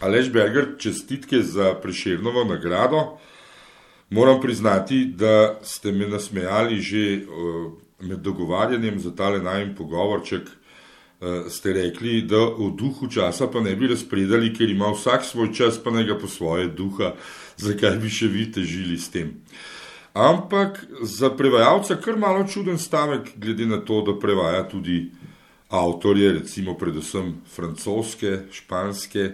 Alež Berger, čestitke za preširnovo nagrado. Moram priznati, da ste me nasmejali že med dogovarjanjem za tale najem pogovorček. Ste rekli, da v duhu časa pa ne bi razpredali, ker ima vsak svoj čas, pa ne ga po svoje duha, zakaj bi še vi težili s tem. Ampak za prevajalca kar malo čuden stavek, glede na to, da prevaja tudi avtorje, recimo predvsem francoske, španske,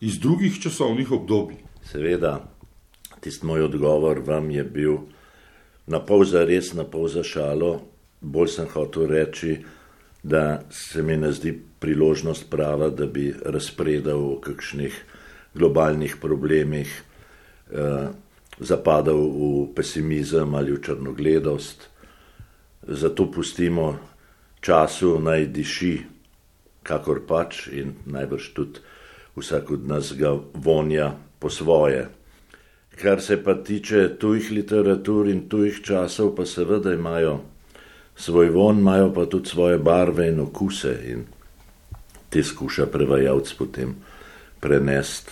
iz drugih časovnih obdobij. Seveda, tisti moj odgovor vam je bil na pol za res, na pol za šalo. Bolj sem hotel reči, da se mi ne zdi priložnost prava, da bi razpredal o kakšnih globalnih problemih, eh, zapadal v pesimizem ali v črnogledost. Zato pustimo času naj diši, kakor pač in najbrž tudi vsak od nas ga vonja po svoje. Kar se pa tiče tujih literatur in tujih časov, pa seveda imajo svoj von, imajo pa tudi svoje barve in okuse in te skuša prevajalc potem prenesti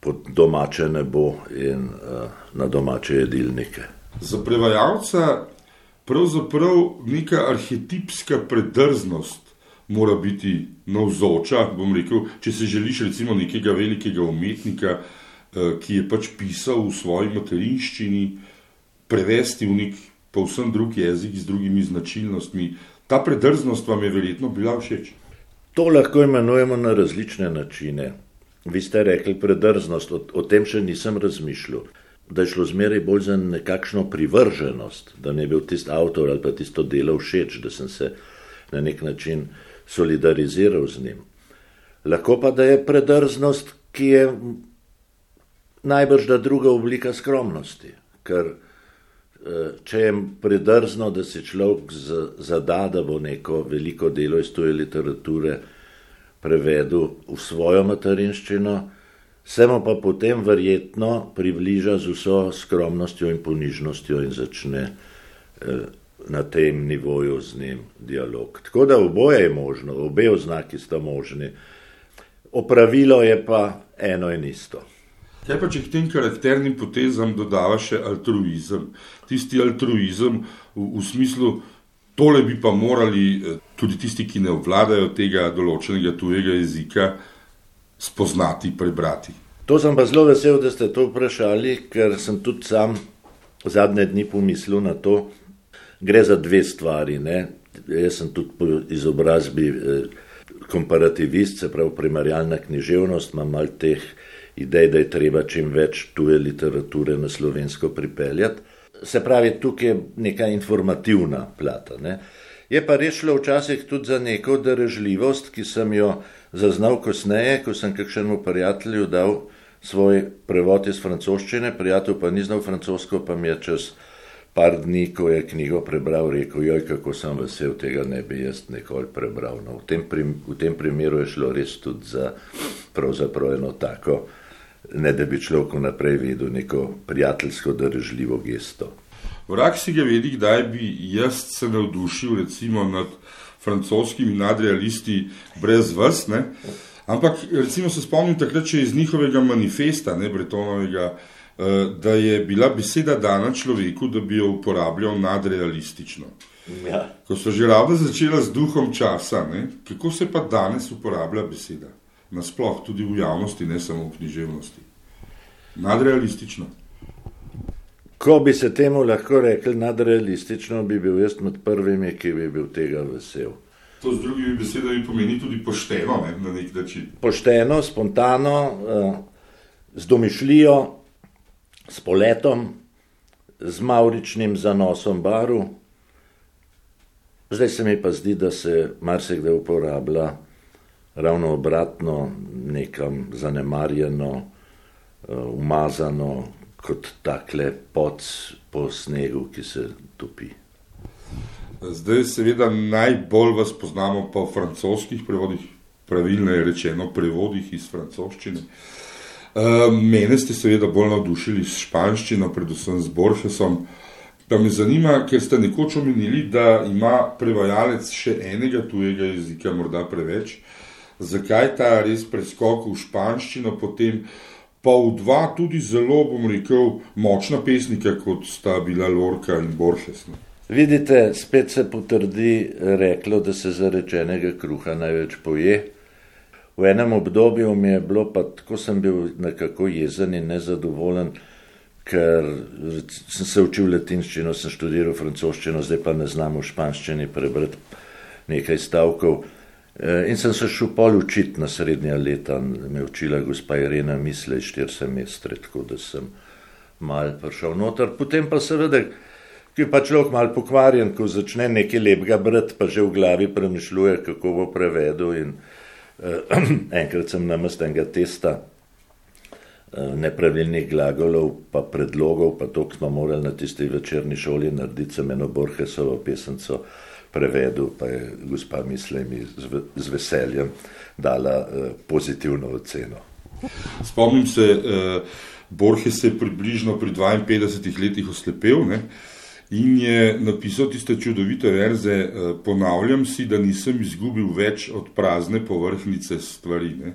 pod domače nebo in uh, na domače jedilnike. Za prevajalca pravzaprav neka arhetipska predrznost mora biti navzoča. Rekel, če se želiš recimo nekega velikega umetnika, eh, ki je pač pisal v svoji materinščini, prevesti v nek povsem drug jezik z drugimi značilnostmi, ta predrznost vam je verjetno bila všeč. To lahko imenujemo na različne načine. Vi ste rekli predrznost, o, o tem še nisem razmišljal. Da je šlo zmeraj bolj za nekakšno privrženost, da mi je bil tisti avtor ali pa tisto delo všeč, da sem se na nek način uh, solidariziral z njim. Lahko pa da je predrznost, ki je najbrž da druga oblika skromnosti, ker eh, če je predrzno, da se človek zada, da bo neko veliko delo iz tuje literature prevedel v svojo materinščino, se mu pa potem verjetno približa z vso skromnostjo in ponižnostjo in začne eh, na tem nivoju z njim dialog. Tako da oboje je možno, obe oznaki sta možni. Opravilo je pa eno in isto. Kaj pa če k tem karakternim potezam dodava še altruizem? Tisti altruizem v, v smislu, tole bi pa morali eh, tudi tisti, ki ne obvladajo tega določenega tujega jezika, spoznati, prebrati. To sem pa zelo vesel, da ste to vprašali, ker sem tudi sam zadnje dni pomislil na to, gre za dve stvari. Ne? Jaz sem tudi po izobrazbi eh, komparativist, se pravi primarjalna književnost, imam mal teh idej, da je treba čim več tuje literature na slovensko pripeljati. Se pravi, tukaj je neka informativna plata. Ne? Je pa res šlo včasih tudi za neko darežljivost, ki sem jo zaznal kasneje, ko sem kakšnemu prijatelju dal svoj prevod iz francoščine, prijatelj pa ni znal francosko, pa mi je čez par dni, ko je knjigo prebral, rekel: Joj, kako sem vesel, tega ne bi jaz nikoli prebral. No, v, tem prim, v tem primeru je šlo res tudi za pravzaprav eno tako, ne da bi človek naprej videl neko prijateljsko, držljivo gesto. Vrak si ga vedi, kdaj bi jaz se navdušil recimo nad francoskimi nadrealisti brez vas, ne? ampak recimo se spomnim takrat, če iz njihovega manifesta, ne Bretonovega, da je bila beseda dana človeku, da bi jo uporabljal nadrealistično. Ja. Ko so že ravno začela z duhom časa, ne? kako se pa danes uporablja beseda? Nasploh tudi v javnosti, ne samo v književnosti. Nadrealistično. Ko bi se temu lahko rekli nadrealistično, bi bil jaz med prvimi, ki bi bil tega vesel. To z drugimi besedami pomeni tudi pošteno, ne, na nek način. Pošteno, spontano, uh, z domišljijo, s poletom, z mauričnim zanosom baru. Zdaj se mi pa zdi, da se marsikdaj uporablja ravno obratno, nekam zanemarjeno, eh, umazano, kot takle pod po snegu, ki se topi. Zdaj, seveda, najbolj vas poznamo po francoskih prevodih, pravilno je rečeno, prevodih iz francoščine. Uh, mene ste seveda bolj navdušili s španščino, predvsem z Borgesom. Pa me zanima, ker ste nekoč omenili, da ima prevajalec še enega tujega jezika, morda preveč. zakaj ta res preskok v španščino, potem pa v dva tudi zelo, bom rekel, močna pesnika, kot sta bila Lorca in Borges. Ne? Vidite, spet se potrdi reklo, da se zarečenega kruha največ poje. V enem obdobju mi je bilo pa tako, sem bil nekako jezen in nezadovoljen, ker sem se učil latinščino, sem študiral francoščino, zdaj pa ne znam v španščini prebrati nekaj stavkov. E, in sem se šel pol učiti na srednja leta, me učila gospa Irena Misle, štiri semestre, tako da sem mal prišel noter. Potem pa seveda ki je pa človek mal pokvarjen, ko začne nekaj lepega brati, pa že v glavi premišljuje, kako bo prevedel. In, enkrat sem namest enega testa uh, nepravilnih glagolov, pa predlogov, pa to smo morali na tisti večerni šoli narediti, sem eno Borhesovo pesemco prevedel, pa je gospa misle mi z, veseljem dala uh, pozitivno oceno. Spomnim se, Borges je približno pri 52 letih oslepel. Ne? In je napisal tiste čudovite verze, eh, ponavljam si, da nisem izgubil več od prazne površnice stvari. Ne?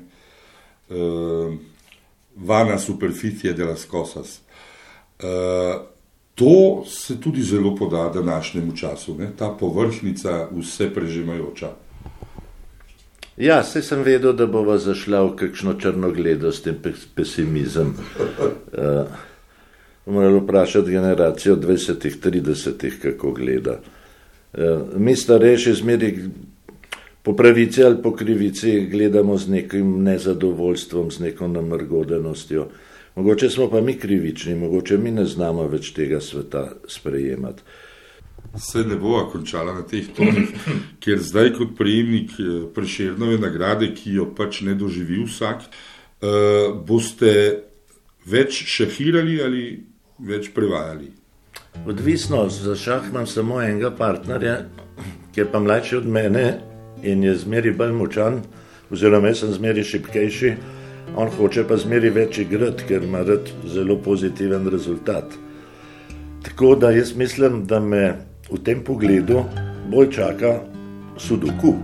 Uh, vana superficie de las cosas. Uh, to se tudi zelo poda današnjemu času, ne? ta površnica, vse prežemajoča. Ja, se sem vedel, da bova zašla v kakšno črnogledost in pesimizem. Uh, morali vprašati generacijo 20-ih, 30-ih, kako gleda. Eh, mi starejši zmeri po pravici ali po krivici gledamo z nekim nezadovoljstvom, z neko namrgodenostjo. Mogoče smo pa mi krivični, mogoče mi ne znamo več tega sveta sprejemati. Se ne bo končala na teh tonih, ker zdaj kot prejemnik eh, preširnove nagrade, ki jo pač ne doživi vsak, uh, boste več šahirali ali več prevajali? Odvisno, za šah imam samo enega partnerja, ki je pa mlajši od mene in je zmeri bolj močan, oziroma jaz sem zmeri šipkejši, on hoče pa zmeri več igrati, ker ima rad zelo pozitiven rezultat. Tako da jaz mislim, da me v tem pogledu bolj čaka sudoku.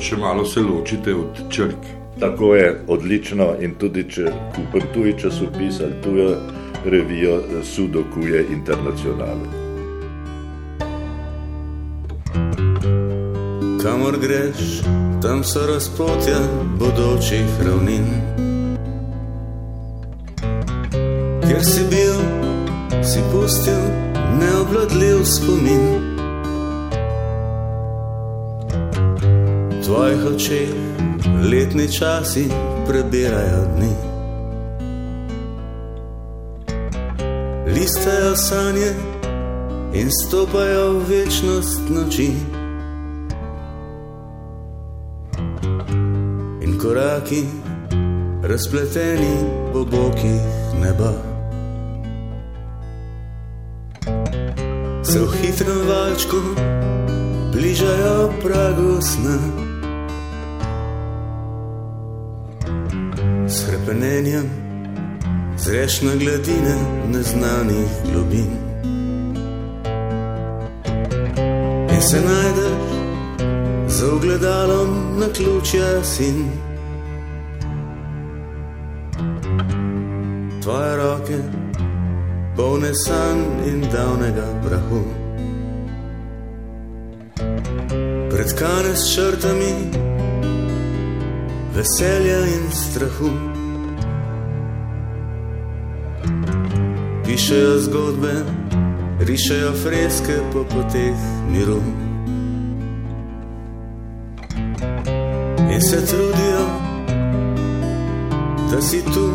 Še malo se ločite od črk. Tako je odlično in tudi če kupim tuji časopis ali tujo revijo Sudokuje Internacionale. Kamor greš, tam so razpotja bodočih ravnin. Ker si bil, si pustil neobladljiv spomin. Tvojih očeh letni časi prebirajo dni. Listajo sanje in stopajo v večnost noči. In koraki, razpleteni po bokih neba. Se v hitrem valčku bližajo pragu sna. S hrepenenjem zreš na gladine neznanih globin. In se najdeš za ogledalom na ključja sin. Tvoje roke, polne san in davnega prahu. Predkane s črtami veselja in strahu. Pišejo zgodbe, rišejo freske po poteh miru. In se trudijo, da si tu,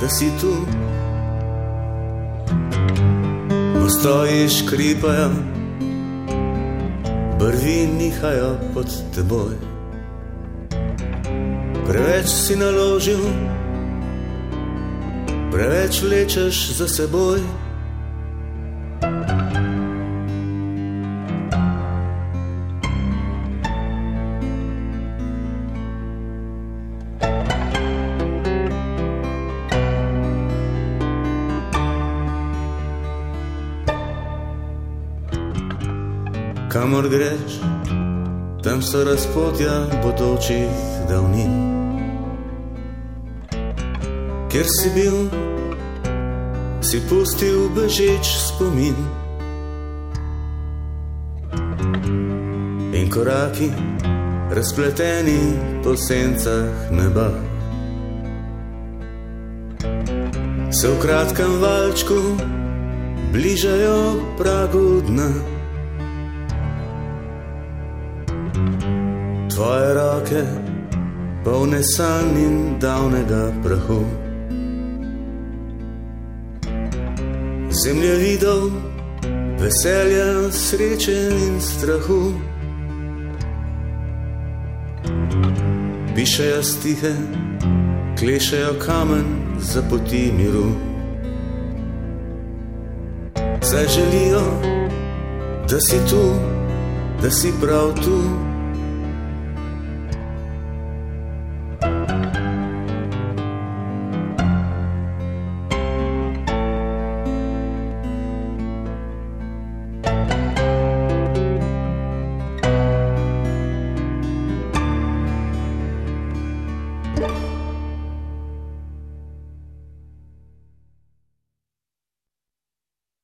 da si tu. Postoji škripajo, brvi nihajo pod teboj. Preveč si naložil, preveč vlečeš za seboj. Kamor greš, tam so razpotja bodočih davnin. Ker si bil, si pustil bežeč spomin. In koraki, razpleteni po sencah neba. Se v kratkem valčku bližajo pragu dna. tvoje roke, polne sanj in davnega prahu. Zemlje videl, veselja, sreče in strahu. Pišejo stihe, klešejo kamen za poti miru. Zdaj želijo, da si tu, da si prav tu